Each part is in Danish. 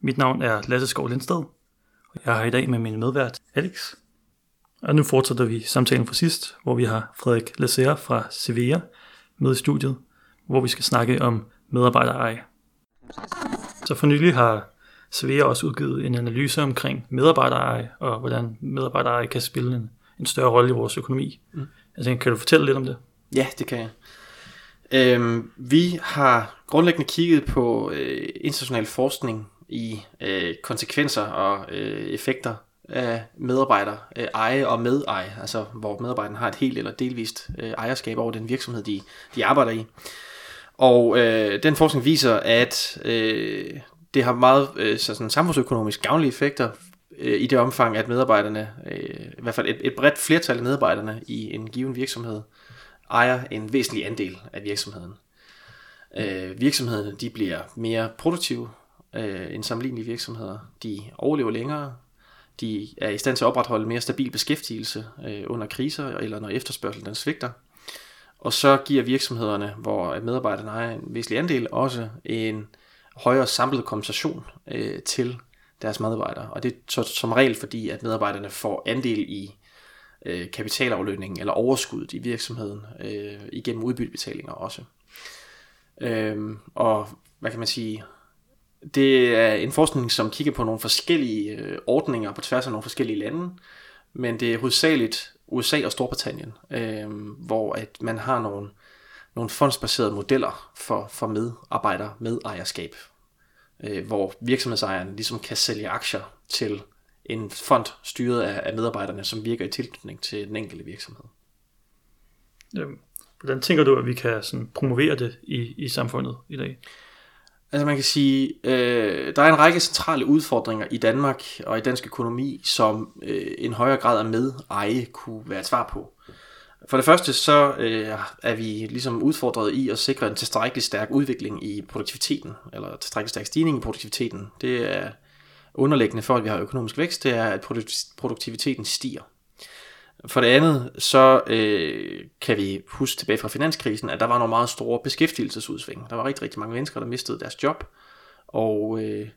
Mit navn er Lasse Skov Lindsted, og jeg har i dag med min medvært Alex. Og nu fortsætter vi samtalen fra sidst, hvor vi har Frederik Lassere fra Sevilla med i studiet, hvor vi skal snakke om medarbejdereje. Så for nylig har Sevilla også udgivet en analyse omkring medarbejdereje, og hvordan medarbejdereje kan spille en, en større rolle i vores økonomi. Mm. Tænker, kan du fortælle lidt om det? Ja, det kan jeg. Øhm, vi har grundlæggende kigget på øh, international forskning i øh, konsekvenser og øh, effekter af medarbejder øh, eje og medeje, altså hvor medarbejderen har et helt eller delvist øh, ejerskab over den virksomhed, de, de arbejder i. Og øh, den forskning viser, at øh, det har meget øh, så sådan samfundsøkonomisk gavnlige effekter øh, i det omfang, at medarbejderne, øh, i hvert fald et, et bredt flertal af medarbejderne i en given virksomhed, ejer en væsentlig andel af virksomheden. Øh, virksomhederne de bliver mere produktive øh, end sammenlignelige virksomheder. De overlever længere. De er i stand til at opretholde mere stabil beskæftigelse øh, under kriser eller når efterspørgselen den svigter. Og så giver virksomhederne, hvor medarbejderne ejer en væsentlig andel, også en højere samlet kompensation øh, til deres medarbejdere. Og det er så, som regel fordi, at medarbejderne får andel i øh, kapitalaflønningen eller overskuddet i virksomheden øh, igennem udbyttebetalinger også. Øh, og hvad kan man sige, det er en forskning, som kigger på nogle forskellige øh, ordninger på tværs af nogle forskellige lande, men det er hovedsageligt USA og Storbritannien, øh, hvor at man har nogle, nogle fondsbaserede modeller for, for medarbejder med ejerskab, øh, hvor virksomhedsejeren ligesom kan sælge aktier til en fond styret af, af medarbejderne, som virker i tilknytning til den enkelte virksomhed. Jamen, hvordan tænker du, at vi kan sådan promovere det i, i samfundet i dag? Altså man kan sige, øh, der er en række centrale udfordringer i Danmark og i dansk økonomi, som øh, en højere grad af medeje kunne være et svar på. For det første så øh, er vi ligesom udfordret i at sikre en tilstrækkelig stærk udvikling i produktiviteten, eller tilstrækkelig stærk stigning i produktiviteten. Det er underliggende for, at vi har økonomisk vækst, det er, at produktiviteten stiger. For det andet, så øh, kan vi huske tilbage fra finanskrisen, at der var nogle meget store beskæftigelsesudsving. Der var rigtig, rigtig mange mennesker, der mistede deres job. Og øh,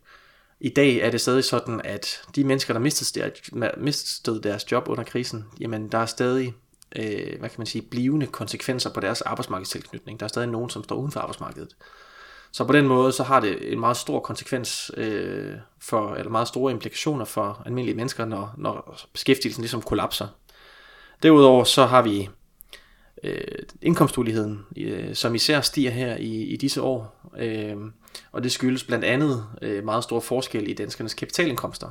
i dag er det stadig sådan, at de mennesker, der mistede deres, mistede deres job under krisen, jamen der er stadig øh, hvad kan man sige, blivende konsekvenser på deres arbejdsmarkedstilknytning. Der er stadig nogen, som står uden for arbejdsmarkedet. Så på den måde, så har det en meget stor konsekvens øh, for, eller meget store implikationer for almindelige mennesker, når, når beskæftigelsen ligesom kollapser. Derudover så har vi øh, indkomstuligheden, øh, som især stiger her i, i disse år, øh, og det skyldes blandt andet øh, meget store forskel i danskernes kapitalindkomster.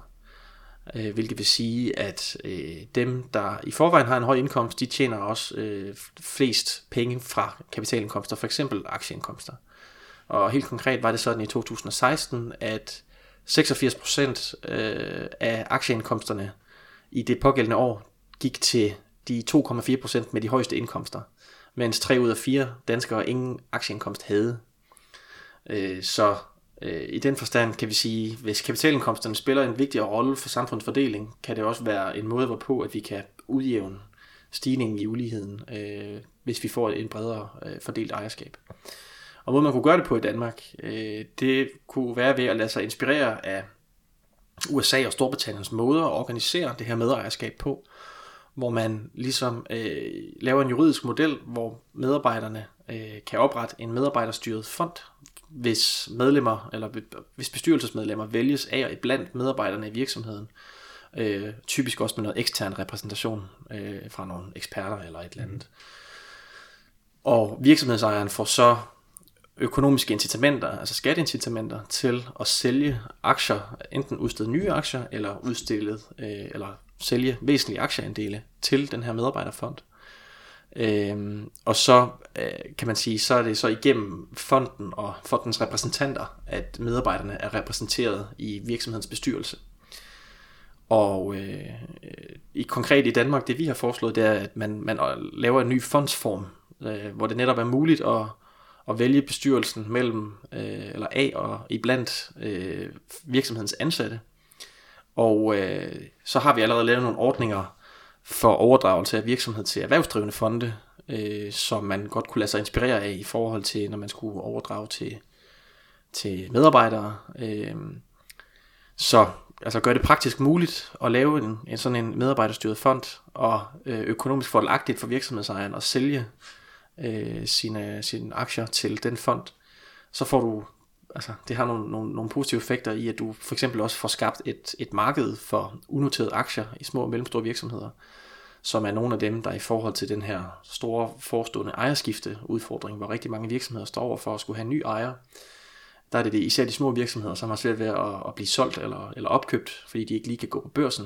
Øh, hvilket vil sige, at øh, dem, der i forvejen har en høj indkomst, de tjener også øh, flest penge fra kapitalindkomster, for eksempel aktieindkomster. Og helt konkret var det sådan i 2016, at 86% øh, af aktieindkomsterne i det pågældende år gik til de 2,4% med de højeste indkomster, mens 3 ud af 4 danskere ingen aktieindkomst havde. Øh, så øh, i den forstand kan vi sige, hvis kapitalindkomsterne spiller en vigtig rolle for samfundsfordeling, kan det også være en måde hvorpå, at vi kan udjævne stigningen i uligheden, øh, hvis vi får en bredere øh, fordelt ejerskab. Og måden man kunne gøre det på i Danmark, øh, det kunne være ved at lade sig inspirere af USA og Storbritanniens måder at organisere det her medejerskab på, hvor man ligesom øh, laver en juridisk model, hvor medarbejderne øh, kan oprette en medarbejderstyret fond, hvis medlemmer eller hvis bestyrelsesmedlemmer vælges af og blandt medarbejderne i virksomheden. Øh, typisk også med noget ekstern repræsentation øh, fra nogle eksperter eller et eller andet. Og virksomhedsejeren får så økonomiske incitamenter, altså skatteincitamenter til at sælge aktier, enten udstede nye aktier eller udstillet øh, eller sælge væsentlige aktieandele til den her medarbejderfond. Øhm, og så øh, kan man sige, så er det så igennem fonden og fondens repræsentanter, at medarbejderne er repræsenteret i virksomhedens bestyrelse. Og øh, i konkret i Danmark, det vi har foreslået, det er, at man, man laver en ny fondsform, øh, hvor det netop er muligt at, at vælge bestyrelsen mellem øh, eller af og iblandt øh, virksomhedens ansatte. Og øh, så har vi allerede lavet nogle ordninger for overdragelse af virksomhed til erhvervsdrivende fonde, øh, som man godt kunne lade sig inspirere af i forhold til, når man skulle overdrage til, til medarbejdere. Øh, så altså gør det praktisk muligt at lave en, en sådan en medarbejderstyret fond, og øh, økonomisk fordelagtigt for virksomhedsejeren at sælge øh, sine, sine aktier til den fond, så får du, altså det har nogle, nogle, nogle positive effekter i, at du for eksempel også får skabt et, et marked for unoterede aktier i små og mellemstore virksomheder, som er nogle af dem, der i forhold til den her store forestående ejerskifte udfordring, hvor rigtig mange virksomheder står over for at skulle have en ny ejer, der er det, det især de små virksomheder, som har svært ved at, at blive solgt eller, eller opkøbt, fordi de ikke lige kan gå på børsen,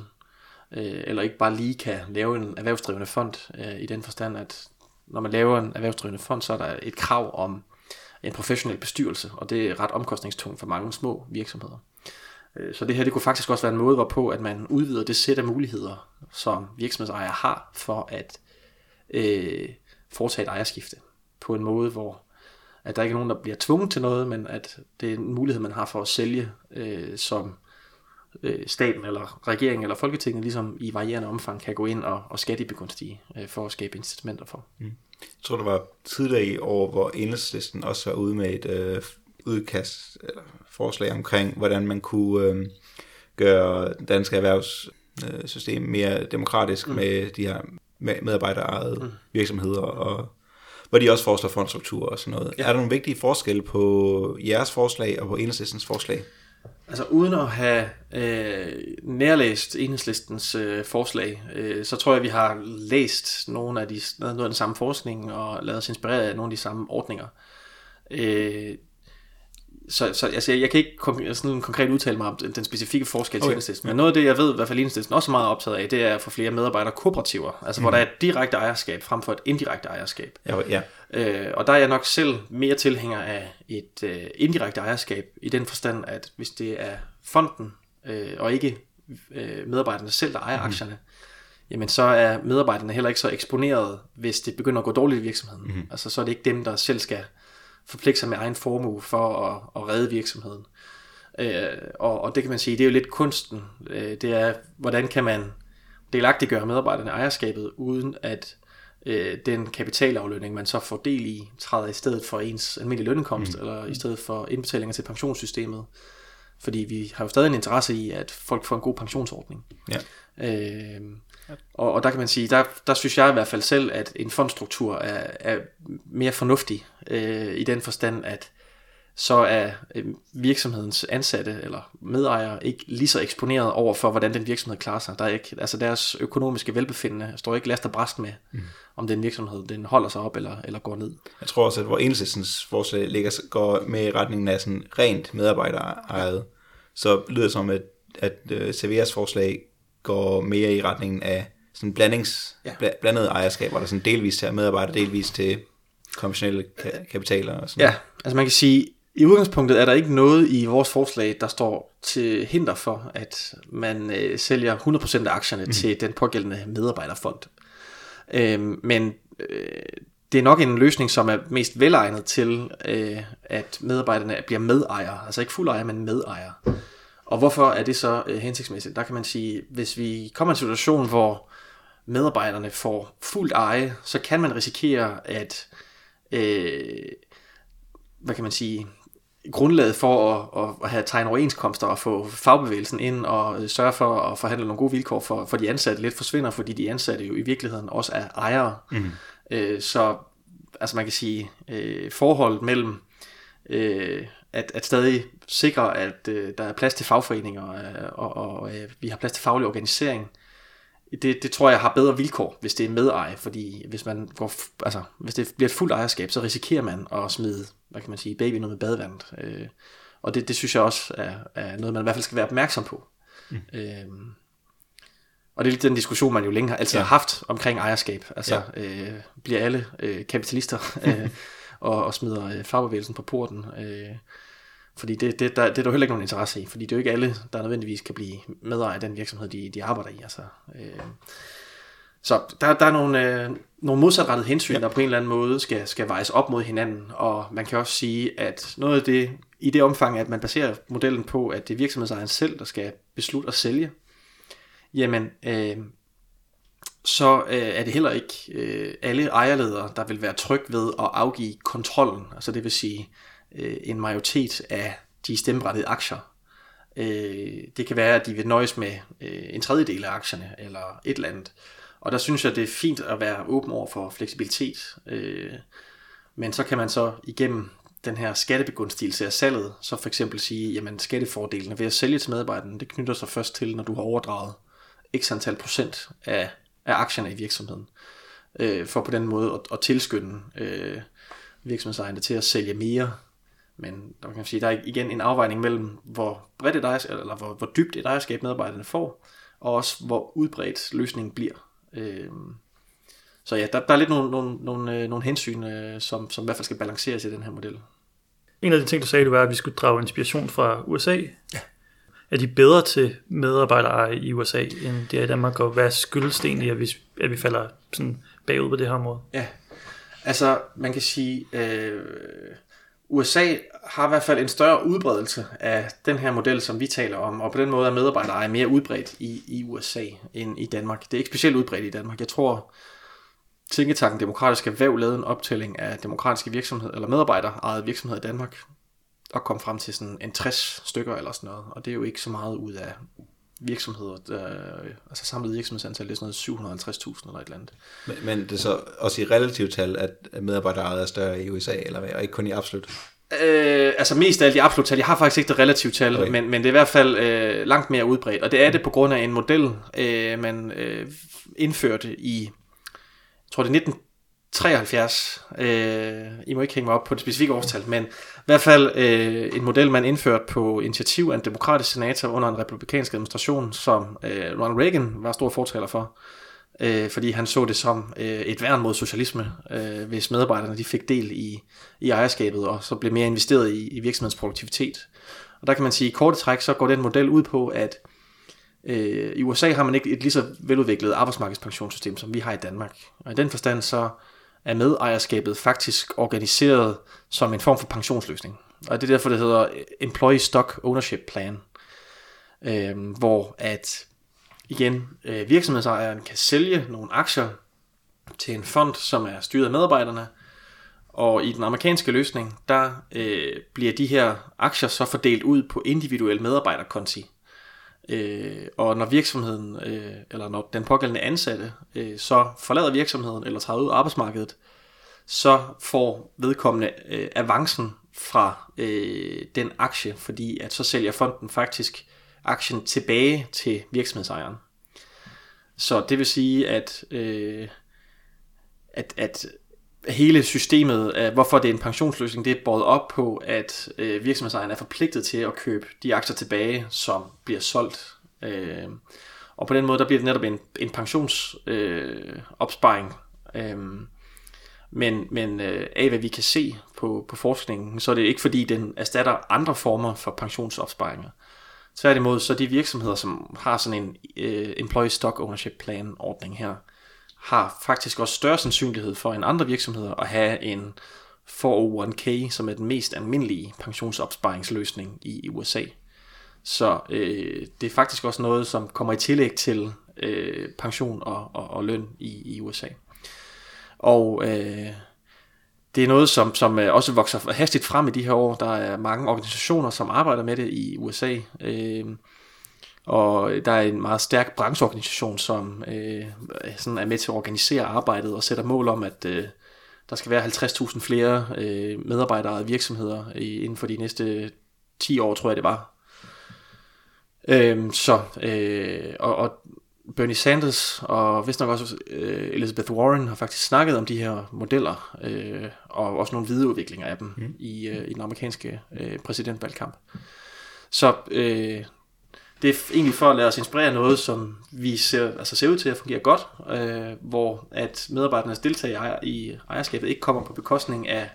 øh, eller ikke bare lige kan lave en erhvervsdrivende fond øh, i den forstand, at når man laver en erhvervsdrivende fond, så er der et krav om en professionel bestyrelse, og det er ret omkostningstungt for mange små virksomheder. Øh, så det her det kunne faktisk også være en måde, hvorpå at man udvider det sæt af muligheder, som virksomhedsejere har for at øh, foretage et ejerskifte på en måde, hvor at der ikke er nogen, der bliver tvunget til noget, men at det er en mulighed, man har for at sælge, øh, som øh, staten eller regeringen eller Folketinget ligesom i varierende omfang kan gå ind og, og skattebegunstige øh, for at skabe incitamenter for. Mm. Jeg tror, det var tidligere i år, hvor Enhedslisten også var ude med et øh, udkast eller forslag omkring, hvordan man kunne øh, gøre danske erhvervssystem mere demokratisk mm. med de her medarbejderejede mm. virksomheder og hvor de også foreslår fondstruktur og sådan noget. Ja. Er der nogle vigtige forskelle på jeres forslag og på enhedslistens forslag? Altså uden at have øh, nærlæst enhedslistens øh, forslag, øh, så tror jeg, at vi har læst nogle af de, noget af den samme forskning og lavet os inspirere af nogle af de samme ordninger. Øh, så, så altså, jeg kan ikke sådan konkret udtale mig om den, den specifikke forskel til okay. enhedslisten, men noget af det, jeg ved, i hvert fald enhedslisten også er meget optaget af, det er at få flere medarbejdere kooperativer, altså mm. hvor der er et direkte ejerskab frem for et indirekte ejerskab. Ja, ja. Øh, og der er jeg nok selv mere tilhænger af et øh, indirekte ejerskab, i den forstand, at hvis det er fonden, øh, og ikke øh, medarbejderne selv, der ejer mm. aktierne, jamen så er medarbejderne heller ikke så eksponeret, hvis det begynder at gå dårligt i virksomheden. Mm. Altså så er det ikke dem, der selv skal forpligte sig med egen formue for at, at redde virksomheden. Øh, og, og det kan man sige, det er jo lidt kunsten. Øh, det er, hvordan kan man delagtigt gøre medarbejderne ejerskabet, uden at øh, den kapitalaflønning, man så får del i, træder i stedet for ens almindelige lønindkomst, mm. eller i stedet for indbetalinger til pensionssystemet. Fordi vi har jo stadig en interesse i, at folk får en god pensionsordning. Ja. Øh, og, og der kan man sige, der, der synes jeg i hvert fald selv, at en fondstruktur er, er mere fornuftig øh, i den forstand, at så er øh, virksomhedens ansatte eller medejere ikke lige så eksponeret over for, hvordan den virksomhed klarer sig. Der er ikke, altså deres økonomiske velbefindende står ikke last og bræst med, mm. om den virksomhed den holder sig op eller, eller går ned. Jeg tror også, at hvor enhedslistens forslag ligger, går med i retningen af sådan rent medarbejderejet, så lyder det som, at, at uh, Severas forslag går mere i retningen af sådan blandings, ja. blandede ejerskaber, der sådan delvis til medarbejder, delvis til konventionelle ka- kapitaler og sådan Ja, altså man kan sige, i udgangspunktet er der ikke noget i vores forslag, der står til hinder for, at man øh, sælger 100% af aktierne mm. til den pågældende medarbejderfond. Øhm, men øh, det er nok en løsning, som er mest velegnet til, øh, at medarbejderne bliver medejere. Altså ikke fuldejer, men medejere. Og hvorfor er det så øh, hensigtsmæssigt? Der kan man sige, hvis vi kommer i en situation, hvor medarbejderne får fuldt eje, så kan man risikere, at øh, hvad kan man sige, grundlaget for at, at have tegnet overenskomster og få fagbevægelsen ind og sørge for at forhandle nogle gode vilkår for, for de ansatte lidt forsvinder, fordi de ansatte jo i virkeligheden også er ejere. Mm. Øh, så altså man kan sige, øh, forholdet mellem øh, at, at stadig sikre, at øh, der er plads til fagforeninger, øh, og, og øh, vi har plads til faglig organisering. Det, det tror jeg har bedre vilkår, hvis det er medeje, fordi hvis man går, altså, hvis det bliver et fuldt ejerskab, så risikerer man at smide, hvad kan man sige, baby noget med badevandet. Øh, og det, det synes jeg også er, er noget, man i hvert fald skal være opmærksom på. Mm. Øh, Og det er lidt den diskussion, man jo længe har altid Ja. har haft omkring ejerskab. Altså, ja. øh, bliver alle øh, kapitalister øh, og, og smider øh, fagbevægelsen på porten? Øh, fordi det, det, der, det er der jo heller ikke nogen interesse i, fordi det er jo ikke alle, der nødvendigvis kan blive medejer af den virksomhed, de, de arbejder i. Altså, øh, så der, der er nogle, øh, nogle modsatrettede hensyn, ja. der på en eller anden måde skal, skal vejes op mod hinanden, og man kan også sige, at noget af det, i det omfang, at man baserer modellen på, at det er virksomhedsejeren selv, der skal beslutte at sælge, jamen, øh, så øh, er det heller ikke øh, alle ejerledere, der vil være tryg ved at afgive kontrollen, altså det vil sige øh, en majoritet af de stemmeberettigede aktier. Øh, det kan være, at de vil nøjes med øh, en tredjedel af aktierne, eller et eller andet. Og der synes jeg, det er fint at være åben over for fleksibilitet. Øh, men så kan man så igennem den her skattebegunstigelse af salget, så for eksempel sige, jamen skattefordelene ved at sælge til medarbejderne, det knytter sig først til, når du har overdraget x antal procent af, af aktierne i virksomheden. Øh, for på den måde at, at tilskynde øh, virksomhedsejerne til at sælge mere. Men der kan man sige, der er igen en afvejning mellem, hvor bredt et ejerskab, eller hvor, hvor dybt et ejerskab medarbejderne får, og også hvor udbredt løsningen bliver. Øh, så ja, der, der er lidt nogle, nogle, nogle, øh, nogle hensyn, øh, som, som i hvert fald skal balanceres i den her model. En af de ting, du sagde, det var, at vi skulle drage inspiration fra USA. Ja. Er de bedre til medarbejdereje i USA, end det er i Danmark, og hvad skyldes det egentlig, at vi, at vi falder sådan bagud på det her område? Ja, altså man kan sige, øh, USA har i hvert fald en større udbredelse af den her model, som vi taler om, og på den måde er medarbejdere mere udbredt i, i USA end i Danmark. Det er ikke specielt udbredt i Danmark. Jeg tror, Tænketanken Demokratisk Erhverv lavede en optælling af demokratiske virksomheder, eller medarbejdere ejet virksomheder i Danmark, og kom frem til sådan en 60 stykker eller sådan noget, og det er jo ikke så meget ud af virksomheder, der, altså samlet virksomhedsantal, det er sådan noget 750.000 eller et eller andet. Men, men det er så også i relativt tal, at medarbejdere er større i USA, eller hvad, og ikke kun i absolut. Øh, altså mest af alt i absolut tal. Jeg har faktisk ikke det relative tal, Okay. men, men det er i hvert fald øh, langt mere udbredt. Og det er det på grund af en model, øh, man øh, indførte i, jeg tror det er 73. Øh, I må ikke hænge mig op på det specifikke årstal, men i hvert fald øh, en model, man indførte på initiativ af en demokratisk senator under en republikansk administration, som øh, Ronald Reagan var stor fortaler for øh, fordi han så det som øh, et værn mod socialisme, øh, hvis medarbejderne de fik del i, i ejerskabet, og så blev mere investeret i, i virksomhedens produktivitet. Og der kan man sige, at i korte træk, så går den model ud på, at øh, i USA har man ikke et lige så veludviklet arbejdsmarkedspensionssystem, som vi har i Danmark. Og i den forstand så er medejerskabet faktisk organiseret som en form for pensionsløsning. Og det er derfor, det hedder Employee Stock Ownership Plan, øh, hvor at igen, øh, virksomhedsejeren kan sælge nogle aktier til en fond, som er styret af medarbejderne, og i den amerikanske løsning, der øh, bliver de her aktier så fordelt ud på individuelle medarbejderkonti. Øh, og når virksomheden, øh, eller når den pågældende ansatte, øh, så forlader virksomheden eller træder ud af arbejdsmarkedet, så får vedkommende øh, avancen fra øh, den aktie, fordi at så sælger fonden faktisk aktien tilbage til virksomhedsejeren. Så det vil sige, at, øh, at, at hele systemet, af, hvorfor det er en pensionsløsning, det er båret op på, at øh, virksomhedsejeren er forpligtet til at købe de aktier tilbage, som bliver solgt. Øh, og på den måde, der bliver det netop en, en pensionsopsparing. Øh, opsparing. øh, men, men øh, af hvad vi kan se på, på forskningen, så er det ikke fordi, den erstatter andre former for pensionsopsparinger. Tværtimod, så de virksomheder, som har sådan en øh, Employee Stock Ownership Plan ordning her, har faktisk også større sandsynlighed for end andre virksomheder at have en 401k, som er den mest almindelige pensionsopsparingsløsning i USA. Så øh, det er faktisk også noget, som kommer i tillæg til øh, pension og, og, og løn i, i USA. Og øh, det er noget, som, som øh, også vokser hastigt frem i de her år. Der er mange organisationer, som arbejder med det i USA. Øh, og der er en meget stærk brancheorganisation, som øh, sådan er med til at organisere arbejdet og sætter mål om, at øh, der skal være 50.000 flere øh, medarbejdere og virksomheder i, inden for de næste 10 år, tror jeg det var. Øh, så, øh, og, og Bernie Sanders og vist nok også øh, Elizabeth Warren har faktisk snakket om de her modeller, øh, og også nogle videreudviklinger af dem mm. i, øh, i den amerikanske øh, præsidentvalgkamp. Så øh, det er egentlig for at lade os inspirere noget, som vi ser, altså ser ud til at fungere godt, øh, hvor at medarbejdernes deltagelse i ejerskabet ikke kommer på bekostning af,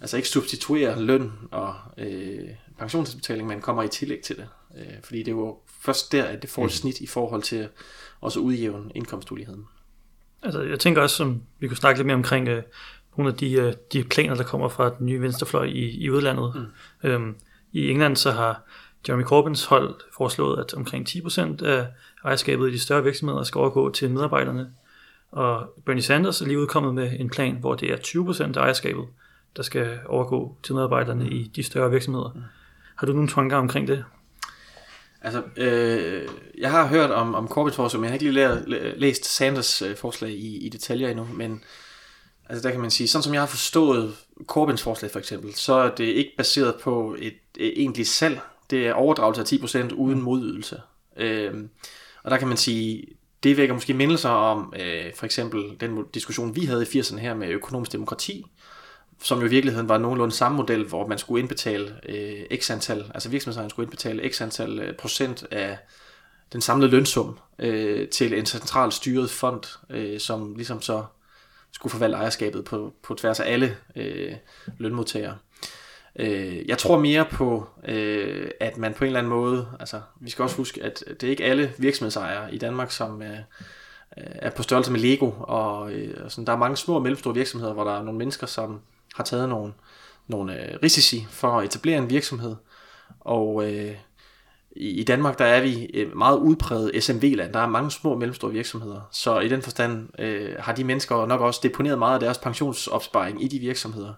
altså ikke substituerer løn og øh, pensionsbetaling, men kommer i tillæg til det. Øh, fordi det er jo først der, at det får et snit i forhold til også at udjævne indkomstuligheden. Altså, jeg tænker også, som vi kunne snakke lidt mere omkring øh, nogle af de, øh, de planer, der kommer fra den nye venstrefløj i, i udlandet. Mm. Øhm, I England så har Jeremy Corbyns hold foreslået, at omkring 10% af ejerskabet i de større virksomheder skal overgå til medarbejderne. Og Bernie Sanders er lige udkommet med en plan, hvor det er 20% af ejerskabet, der skal overgå til medarbejderne i de større virksomheder. Mm. Har du nogle tanker omkring det? Altså, øh, jeg har hørt om, om Corbyns forslag, men jeg har ikke lige læ- læst Sanders øh, forslag i, i detaljer endnu, men altså der kan man sige, sådan som jeg har forstået Corbyns forslag for eksempel, så er det ikke baseret på et, et egentligt salg, det er overdragelse af 10% uden modydelse. Øh, og der kan man sige, det vækker måske mindelser om øh, for eksempel den diskussion, vi havde i 80'erne her med økonomisk demokrati, som jo i virkeligheden var nogenlunde samme model, hvor man skulle indbetale øh, x antal, altså virksomhedsejeren skulle indbetale x antal øh, procent af den samlede lønsum øh, til en centralt styret fond, øh, som ligesom så skulle forvalte ejerskabet på, på tværs af alle øh, lønmodtagere. Øh, jeg tror mere på, øh, at man på en eller anden måde, altså vi skal også huske, at det er ikke alle virksomhedsejere i Danmark, som er, er på størrelse med Lego, og øh, sådan, der er mange små og mellemstore virksomheder, hvor der er nogle mennesker, som har taget nogle, nogle øh, risici for at etablere en virksomhed. Og øh, i Danmark, der er vi øh, meget udpræget SMV-land. Der er mange små og mellemstore virksomheder. Så i den forstand øh, har de mennesker nok også deponeret meget af deres pensionsopsparing i de virksomheder.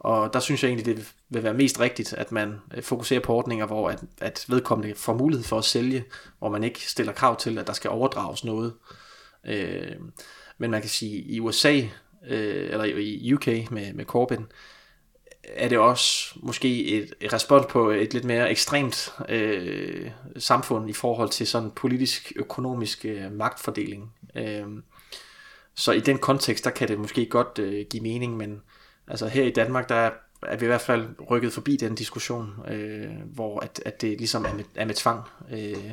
Og der synes jeg egentlig, det vil være mest rigtigt, at man øh, fokuserer på ordninger, hvor at, at vedkommende får mulighed for at sælge, hvor man ikke stiller krav til, at der skal overdrages noget. Øh, men man kan sige, i USA, øh, eller i UK med, med Corbyn, er det også måske et, et respons på et lidt mere ekstremt øh, samfund i forhold til sådan politisk økonomisk øh, magtfordeling. Øh, så i den kontekst, der kan det måske godt øh, give mening, men altså her i Danmark, der er vi i hvert fald rykket forbi den diskussion, øh, hvor at, at det ligesom er med, er med tvang. Øh,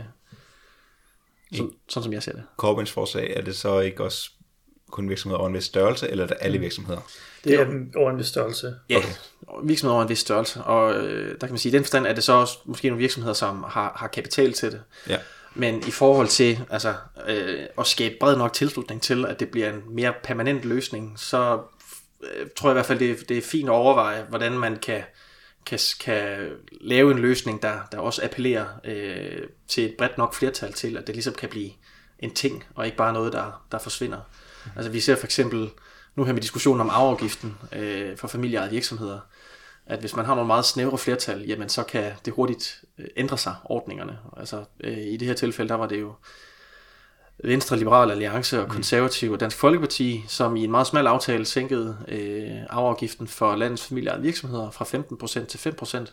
sådan, sådan som jeg ser det. Corbyns forslag, er det så ikke også kun virksomheder over en vis størrelse, eller er det alle virksomheder? Det er over en vis størrelse. Ja, okay. virksomheder over en vis størrelse. Og øh, der kan man sige, at i den forstand er det så også måske nogle virksomheder, som har, har kapital til det. Ja. Men i forhold til altså, øh, at skabe bred nok tilslutning til, at det bliver en mere permanent løsning, så tror jeg i hvert fald, det, er, det er fint at overveje, hvordan man kan, kan, kan lave en løsning, der, der også appellerer øh, til et bredt nok flertal til, at det ligesom kan blive en ting, og ikke bare noget, der, der forsvinder. Altså vi ser for eksempel nu her med diskussionen om afgiften øh, for familieejede virksomheder, at hvis man har nogle meget snævre flertal, jamen så kan det hurtigt øh, ændre sig, ordningerne. Altså øh, i det her tilfælde, der var det jo Venstre, Liberal Alliance og Konservativ og Dansk Folkeparti, som i en meget smal aftale sænkede øh, afgiften for landets familieejede virksomheder fra 15% til 5%.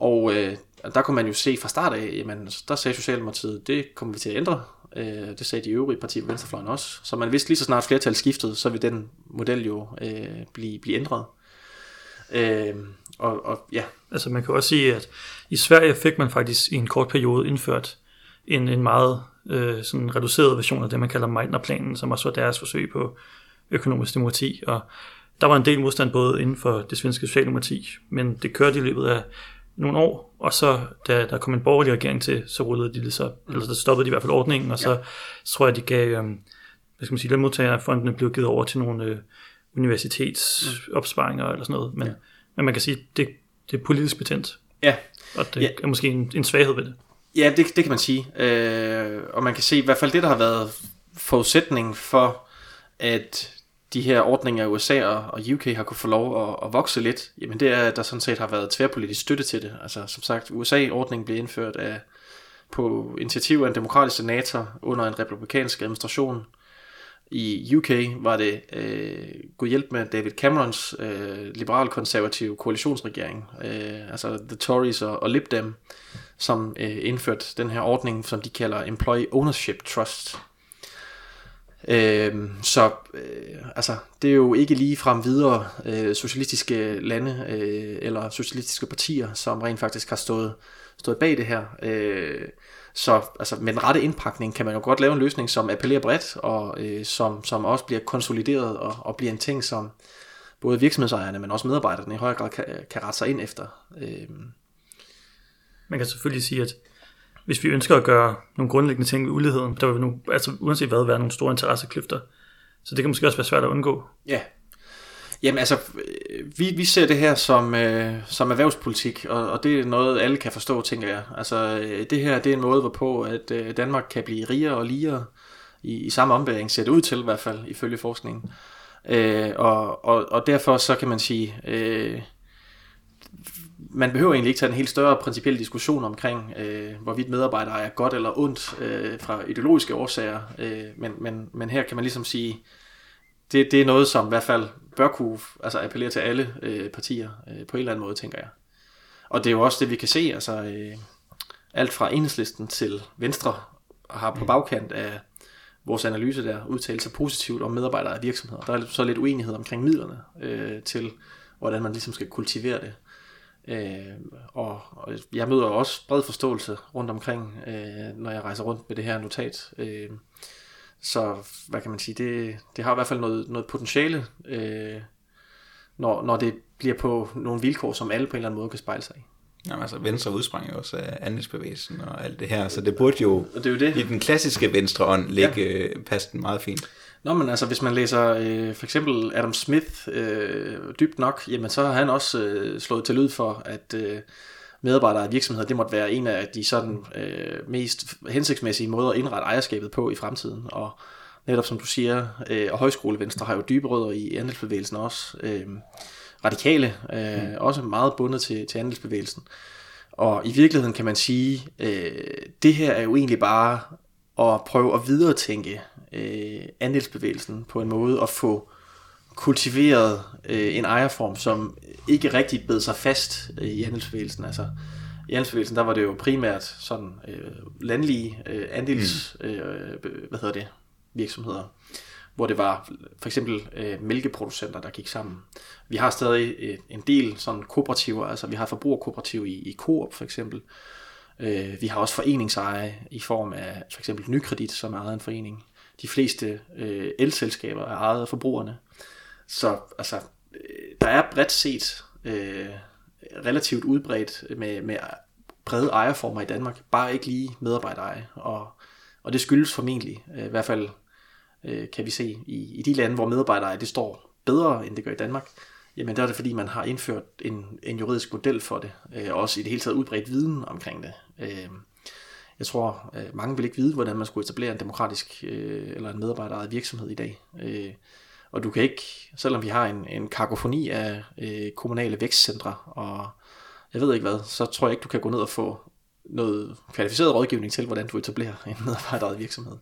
Og øh, der kunne man jo se fra start af, jamen, der sagde Socialdemokratiet, det kommer vi til at ændre. Øh, det sagde de øvrige partier på Venstrefløjen også. Så man vidste lige så snart flertal skiftede, så vil den model jo øh, blive, blive ændret. Øh, og, og ja. Altså man kan også sige, at i Sverige fik man faktisk i en kort periode indført en, en meget øh, sådan reduceret version af det, man kalder Meitner-planen, som også var deres forsøg på økonomisk demokrati. Og der var en del modstand både inden for det svenske socialdemokrati, men det kørte i løbet af nogle år, og så da der kom en borgerlig regering til, så rullede de det så, eller så stoppede de i hvert fald ordningen, og så, ja. så tror jeg, de gav, øh, hvad skal man sige, lønmodtagerfondene blev givet over til nogle øh, universitetsopsparinger eller sådan noget, men, ja. men man kan sige, det, det er politisk betændt. Ja. Og det ja. er måske en, en svaghed ved det. Ja, det, det kan man sige. Øh, og man kan se i hvert fald det, der har været forudsætningen for, at de her ordninger i USA og UK har kunne få lov at, at vokse lidt, jamen det er, at der sådan set har været tværpolitisk støtte til det. Altså som sagt, USA-ordningen blev indført af, på initiativ af en demokratisk senator under en republikansk administration. I UK var det øh, god hjælp med David Camerons øh, liberal-konservative koalitionsregering, øh, altså The Tories og, og Lib Dem, som øh, indførte den her ordning, som de kalder Employee Ownership Trust. Øh, så øh, altså, det er jo ikke lige frem videre øh, socialistiske lande øh, eller socialistiske partier, som rent faktisk har stået, stået bag det her. Øh, så altså, med den rette indpakning kan man jo godt lave en løsning, som appellerer bredt, og øh, som, som også bliver konsolideret og, og bliver en ting, som både virksomhedsejerne, men også medarbejderne i højere grad kan, kan rette sig ind efter. Øh. Man kan selvfølgelig sige, at hvis vi ønsker at gøre nogle grundlæggende ting ved uligheden, der vil nu, altså uanset hvad, være nogle store interessekløfter. Så det kan måske også være svært at undgå. Ja. Jamen altså, vi, vi ser det her som, øh, som erhvervspolitik, og, og det er noget, alle kan forstå, tænker jeg. Altså, øh, det her det er en måde, hvorpå at øh, Danmark kan blive rigere og ligere i, i samme ombæring, ser det ud til i hvert fald, ifølge forskningen. Øh, og, og, og derfor så kan man sige, øh, man behøver egentlig ikke tage en helt større principiel diskussion omkring, øh, hvorvidt medarbejdere er godt eller ondt øh, fra ideologiske årsager, øh, men, men, men her kan man ligesom sige, det, det er noget, som i hvert fald bør kunne altså appellere til alle øh, partier øh, på en eller anden måde, tænker jeg. Og det er jo også det, vi kan se, altså øh, alt fra enhedslisten til Venstre har på bagkant af vores analyse der udtalt sig positivt om medarbejdere af virksomheder. Der er så lidt uenighed omkring midlerne øh, til, hvordan man ligesom skal kultivere det. Øh, og, og jeg møder også bred forståelse rundt omkring, øh, når jeg rejser rundt med det her notat. Øh, så hvad kan man sige, det, det har i hvert fald noget, noget potentiale, øh, når, når det bliver på nogle vilkår, som alle på en eller anden måde kan spejle sig i. Jamen altså, Venstre udsprang jo også af andelsbevægelsen og alt det her, så det burde jo, det er jo det. i den klassiske venstreånd ligge ja. passe den meget fint. Nå, men altså, hvis man læser øh, for eksempel Adam Smith øh, dybt nok, jamen så har han også øh, slået til lyd for, at øh, medarbejdere af virksomheder, det måtte være en af de sådan øh, mest hensigtsmæssige måder at indrette ejerskabet på i fremtiden. Og netop som du siger, øh, og højskolevenstre har jo dybe rødder i andelsbevægelsen også. Øh, radikale, øh, mm. også meget bundet til, til andelsbevægelsen. Og i virkeligheden kan man sige, øh, det her er jo egentlig bare at prøve at videretænke øh, andelsbevægelsen på en måde at få kultiveret øh, en ejerform, som ikke rigtig bed sig fast øh, i andelsbevægelsen. Altså, I andelsbevægelsen, der var det jo primært sådan øh, landlige øh, andels, mm. øh, hvad hedder det, virksomheder, hvor det var for eksempel øh, mælkeproducenter, der gik sammen. Vi har stadig øh, en del sådan kooperativer, altså vi har forbrugerkooperativ i, i Coop for eksempel. Øh, vi har også foreningseje i form af for eksempel Nykredit, som er ejet en forening. De fleste øh, elselskaber er ejet af forbrugerne. Så altså, øh, der er bredt set øh, relativt udbredt med, med brede ejerformer i Danmark, bare ikke lige medarbejdereje. Og, og det skyldes formentlig, øh, i hvert fald øh, kan vi se i, i de lande, hvor medarbejdereje det står bedre, end det gør i Danmark, jamen der er det fordi, man har indført en, en juridisk model for det, øh, og også i det hele taget udbredt viden omkring det. Øh, jeg tror, øh, mange vil ikke vide, hvordan man skulle etablere en demokratisk øh, eller en medarbejderejet virksomhed i dag. Øh, og du kan ikke, selvom vi har en, en kakofoni af øh, kommunale vækstcentre, og jeg ved ikke hvad, så tror jeg ikke, du kan gå ned og få noget kvalificeret rådgivning til, hvordan du etablerer en medarbejderejet virksomhed.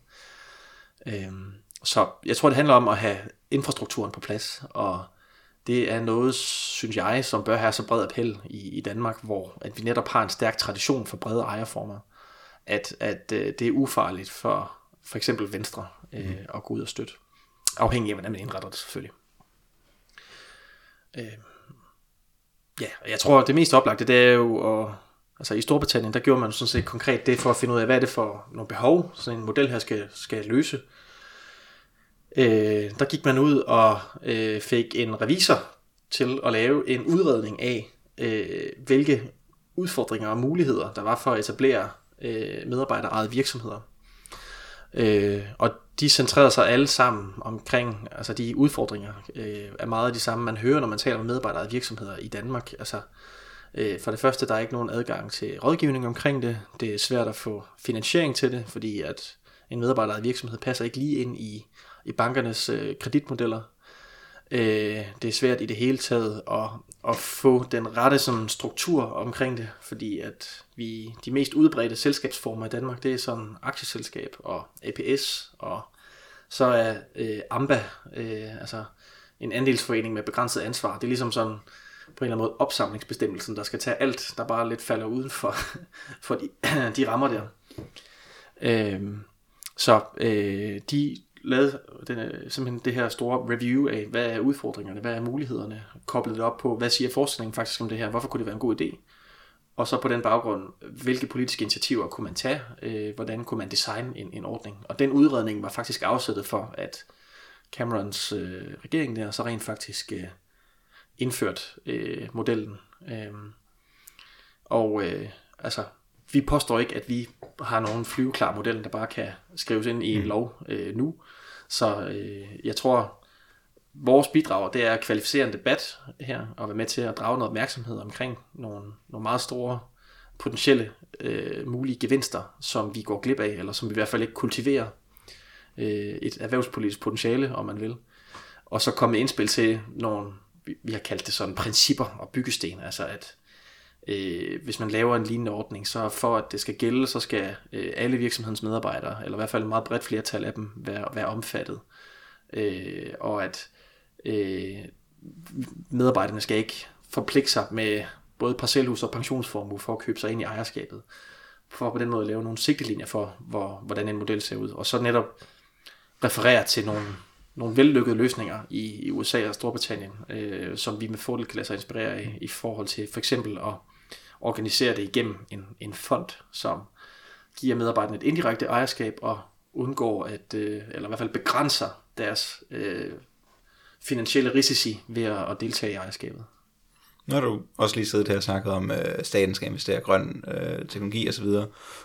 Øh, så jeg tror, det handler om at have infrastrukturen på plads, og det er noget, synes jeg, som bør have så bred appel i, i Danmark, hvor at vi netop har en stærk tradition for brede ejerformer, at, at øh, det er ufarligt for for eksempel Venstre øh, mm. at gå ud og støtte. Afhængig af, hvordan man indretter det selvfølgelig. Øh, ja, jeg tror, det mest oplagte, det er jo at, altså i Storbritannien, der gjorde man sådan set konkret det for at finde ud af, hvad er det for nogle behov, sådan en model her skal, skal løse. Øh, der gik man ud og øh, fik en revisor til at lave en udredning af, øh, hvilke udfordringer og muligheder der var for at etablere øh, medarbejderejede virksomheder. Øh, og de centrerede sig alle sammen omkring, altså de udfordringer øh, er meget af de samme, man hører, når man taler med medarbejdere virksomheder i Danmark. Altså, øh, for det første, der er ikke nogen adgang til rådgivning omkring det. Det er svært at få finansiering til det, fordi at en medarbejder virksomhed passer ikke lige ind i, i bankernes øh, kreditmodeller. Øh, det er svært i det hele taget at, at få den rette sådan, struktur omkring det, fordi at vi de mest udbredte selskabsformer i Danmark, det er sådan aktieselskab og APS, og så er øh, AMBA, øh, altså en andelsforening med begrænset ansvar, det er ligesom sådan på en eller anden måde opsamlingsbestemmelsen, der skal tage alt, der bare lidt falder uden for, for de, de rammer der. Øh, så øh, de lavet den, øh, simpelthen det her store review af, hvad er udfordringerne, hvad er mulighederne, koblet det op på, hvad siger forskningen faktisk om det her, hvorfor kunne det være en god idé, og så på den baggrund, hvilke politiske initiativer kunne man tage, øh, hvordan kunne man designe en, en ordning. Og den udredning var faktisk afsættet for, at Camerons øh, regering der så rent faktisk øh, indført øh, modellen. Øh, og øh, altså, vi påstår ikke, at vi har nogen flyveklar model, der bare kan skrives ind i en mm. lov øh, nu. Så øh, jeg tror, vores bidrag, det er at kvalificere en debat her, og være med til at drage noget opmærksomhed omkring nogle, nogle meget store potentielle øh, mulige gevinster, som vi går glip af, eller som vi i hvert fald ikke kultiverer øh, et erhvervspolitisk potentiale, om man vil. Og så komme indspil til nogle, vi har kaldt det sådan, principper og byggesten, altså at øh, hvis man laver en lignende ordning, så for at det skal gælde, så skal øh, alle virksomhedens medarbejdere, eller i hvert fald et meget bredt flertal af dem, være, være omfattet. Øh, og at øh, medarbejderne skal ikke forpligte sig med både parcelhus og pensionsformue for at købe sig ind i ejerskabet, for på den måde at lave nogle sigtelinjer for, hvor, hvordan en model ser ud, og så netop referere til nogle, nogle vellykkede løsninger i, i USA og Storbritannien, øh, som vi med fordel kan lade sig inspirere af i forhold til for eksempel at organisere det igennem en, en fond, som giver medarbejderne et indirekte ejerskab og undgår at, øh, eller i hvert fald begrænser deres øh, finansielle risici ved at, at deltage i ejerskabet. Nu har du også lige siddet her og snakket om, at staten skal investere i grøn øh, teknologi osv.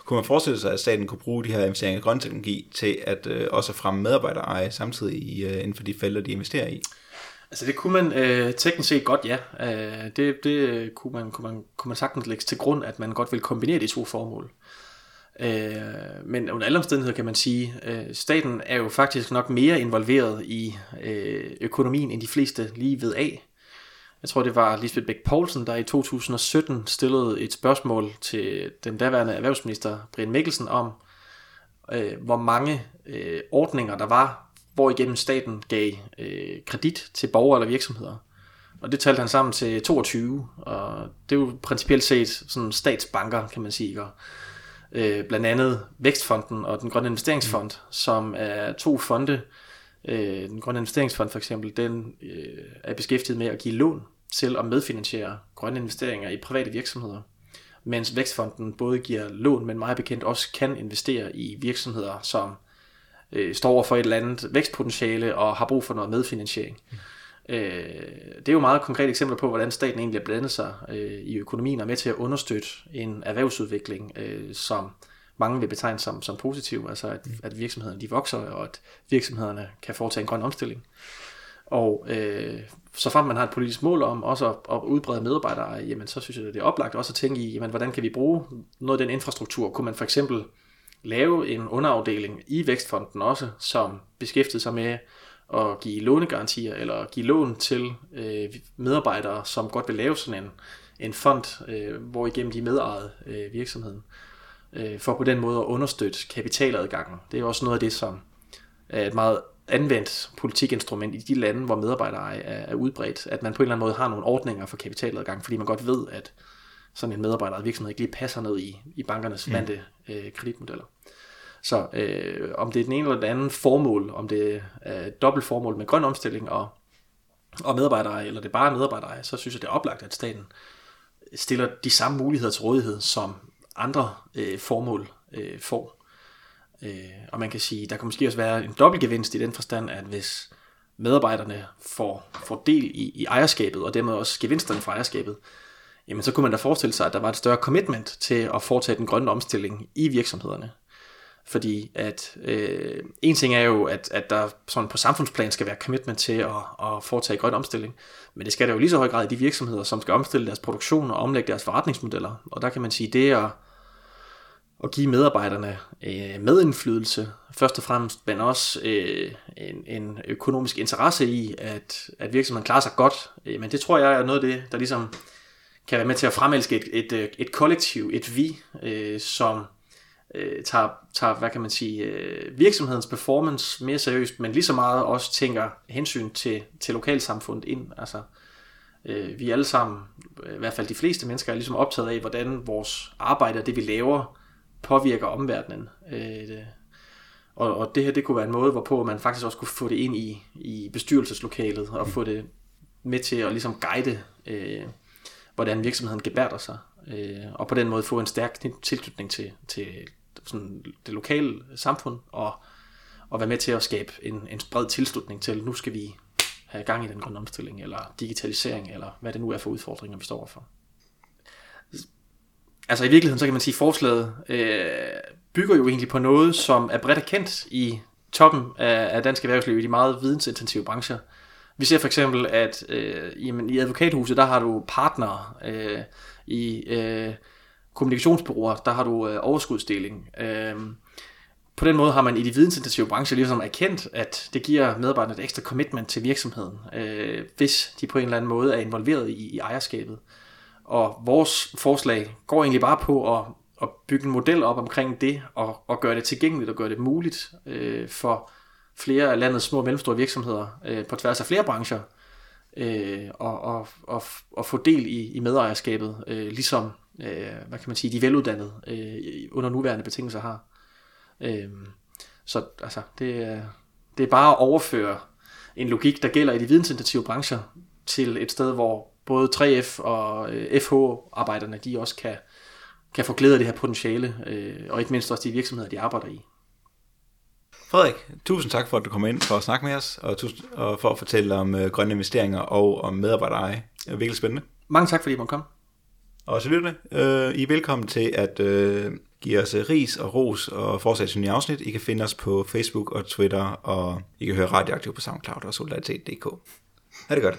Kunne man forestille sig, at staten kunne bruge de her investeringer i grøn teknologi til at øh, også fremme medarbejdereje samtidig øh, inden for de felter, de investerer i? Altså det kunne man øh, teknisk set godt, ja. Øh, det det øh, kunne, man, kunne, man, kunne man sagtens lægge til grund, at man godt vil kombinere de to formål. Øh, men under alle omstændigheder kan man sige, øh, staten er jo faktisk nok mere involveret i øh, økonomien, end de fleste lige ved af. Jeg tror, det var Lisbeth Bæk Poulsen, der i 2017 stillede et spørgsmål til den daværende erhvervsminister Brian Mikkelsen om, øh, hvor mange øh, ordninger der var, hvor igennem staten gav øh, kredit til borgere eller virksomheder. Og det talte han sammen til 22, og det er jo principielt set sådan statsbanker, kan man sige. Ikke? Øh, blandt andet Vækstfonden og den Grønne Investeringsfond, mm. som er to fonde. Øh, den Grønne Investeringsfond for eksempel, den øh, er beskæftiget med at give lån til at medfinansiere grønne investeringer i private virksomheder. Mens Vækstfonden både giver lån, men meget bekendt også kan investere i virksomheder, som øh, står over for et eller andet vækstpotentiale og har brug for noget medfinansiering. Mm. Øh, det er jo meget konkret eksempler på, hvordan staten egentlig har blandet sig øh, i økonomien og med til at understøtte en erhvervsudvikling, øh, som mange vil betegne som, som positiv, altså at, mm. at virksomhederne de vokser, og at virksomhederne kan foretage en grøn omstilling. Og øh, så frem man har et politisk mål om også at, at udbrede medarbejdere, jamen så synes jeg, det er oplagt også at tænke i, jamen, hvordan kan vi bruge noget af den infrastruktur? Kunne man for eksempel lave en underafdeling i Vækstfonden også, som beskæftigede sig med at give lånegarantier eller give lån til øh, medarbejdere, som godt vil lave sådan en, en fond, øh, hvor igennem de medejede øh, virksomheden, øh, for på den måde at understøtte kapitaladgangen. Det er også noget af det, som er et meget anvendt politikinstrument i de lande, hvor medarbejdere er, er udbredt, at man på en eller anden måde har nogle ordninger for kapitaladgang, fordi man godt ved, at sådan en medarbejder virksomhed ikke lige passer ned i, i bankernes mm. vante øh, kreditmodeller. Så øh, om det er den ene eller den anden formål, om det er et dobbelt formål med grøn omstilling og, og medarbejdere, eller det er bare medarbejdere, så synes jeg, det er oplagt, at staten stiller de samme muligheder til rådighed, som andre øh, formål øh, får. Øh, og man kan sige, der kan måske også være en dobbelt gevinst i den forstand, at hvis medarbejderne får, får del i, i ejerskabet, og dermed også gevinsterne fra ejerskabet, jamen så kunne man da forestille sig, at der var et større commitment til at foretage den grønne omstilling i virksomhederne. Fordi at øh, en ting er jo, at, at der sådan på samfundsplan skal være commitment til at, at foretage grøn omstilling, men det skal der jo lige så høj grad i de virksomheder, som skal omstille deres produktion og omlægge deres forretningsmodeller. Og der kan man sige, det er at give medarbejderne øh, medindflydelse, først og fremmest, men også øh, en, en økonomisk interesse i, at, at virksomheden klarer sig godt. Øh, men det tror jeg er noget af det, der ligesom kan være med til at fremelske et, et, øh, et kollektiv, et vi, øh, som øh, tager, tager, hvad kan man sige, øh, virksomhedens performance mere seriøst, men lige så meget også tænker hensyn til, til lokalsamfundet ind. Altså, øh, vi alle sammen, øh, i hvert fald de fleste mennesker, er ligesom optaget af, hvordan vores arbejde og det, vi laver, påvirker omverdenen. Øh, det, Og, og det her, det kunne være en måde, hvorpå man faktisk også kunne få det ind i, i bestyrelseslokalet, og få det med til at ligesom guide, øh, hvordan virksomheden gebærder sig, øh, og på den måde få en stærk tilknytning til, til sådan det lokale samfund, og, og være med til at skabe en, en bred tilslutning til, nu skal vi have gang i den grønne omstilling, eller digitalisering, eller hvad det nu er for udfordringer, vi står overfor. Altså i virkeligheden, så kan man sige, at forslaget øh, bygger jo egentlig på noget, som er bredt erkendt i toppen af, af dansk erhvervsliv i de meget vidensintensive brancher. Vi ser for eksempel, at øh, jamen, i advokathuset, der har du partnere. Øh, I øh, kommunikationsbyråer, der har du øh, overskudsdeling. Øh, på den måde har man i de vidensintensive brancher ligesom erkendt, at det giver medarbejderne et ekstra commitment til virksomheden, øh, hvis de på en eller anden måde er involveret i, i ejerskabet. Og vores forslag går egentlig bare på at, at bygge en model op omkring det, og, og gøre det tilgængeligt og gøre det muligt øh, for flere af landets små og mellemstore virksomheder øh, på tværs af flere brancher, øh, og, og, og, og få del i, i medejerskabet, øh, ligesom øh, hvad kan man sige, de veluddannede øh, under nuværende betingelser har. Øh, så altså, det, det er bare at overføre en logik, der gælder i de vidensintensive brancher, til et sted, hvor både 3F og øh, FH-arbejderne, de også kan, kan få glæde af det her potentiale, øh, og ikke mindst også de virksomheder, de arbejder i. Frederik, tusind tak for, at du kom ind for at snakke med os, og, tusind, og for at fortælle om øh, grønne investeringer og om medarbejdereje. Det er virkelig spændende. Mange tak, fordi I måtte komme. Og så lytterne, øh, I er velkommen til at øh, give os ris og ros og fortsætte til nye afsnit. I kan finde os på Facebook og Twitter, og I kan høre radioaktiv på SoundCloud og solidaritet.dk. Ha' det godt.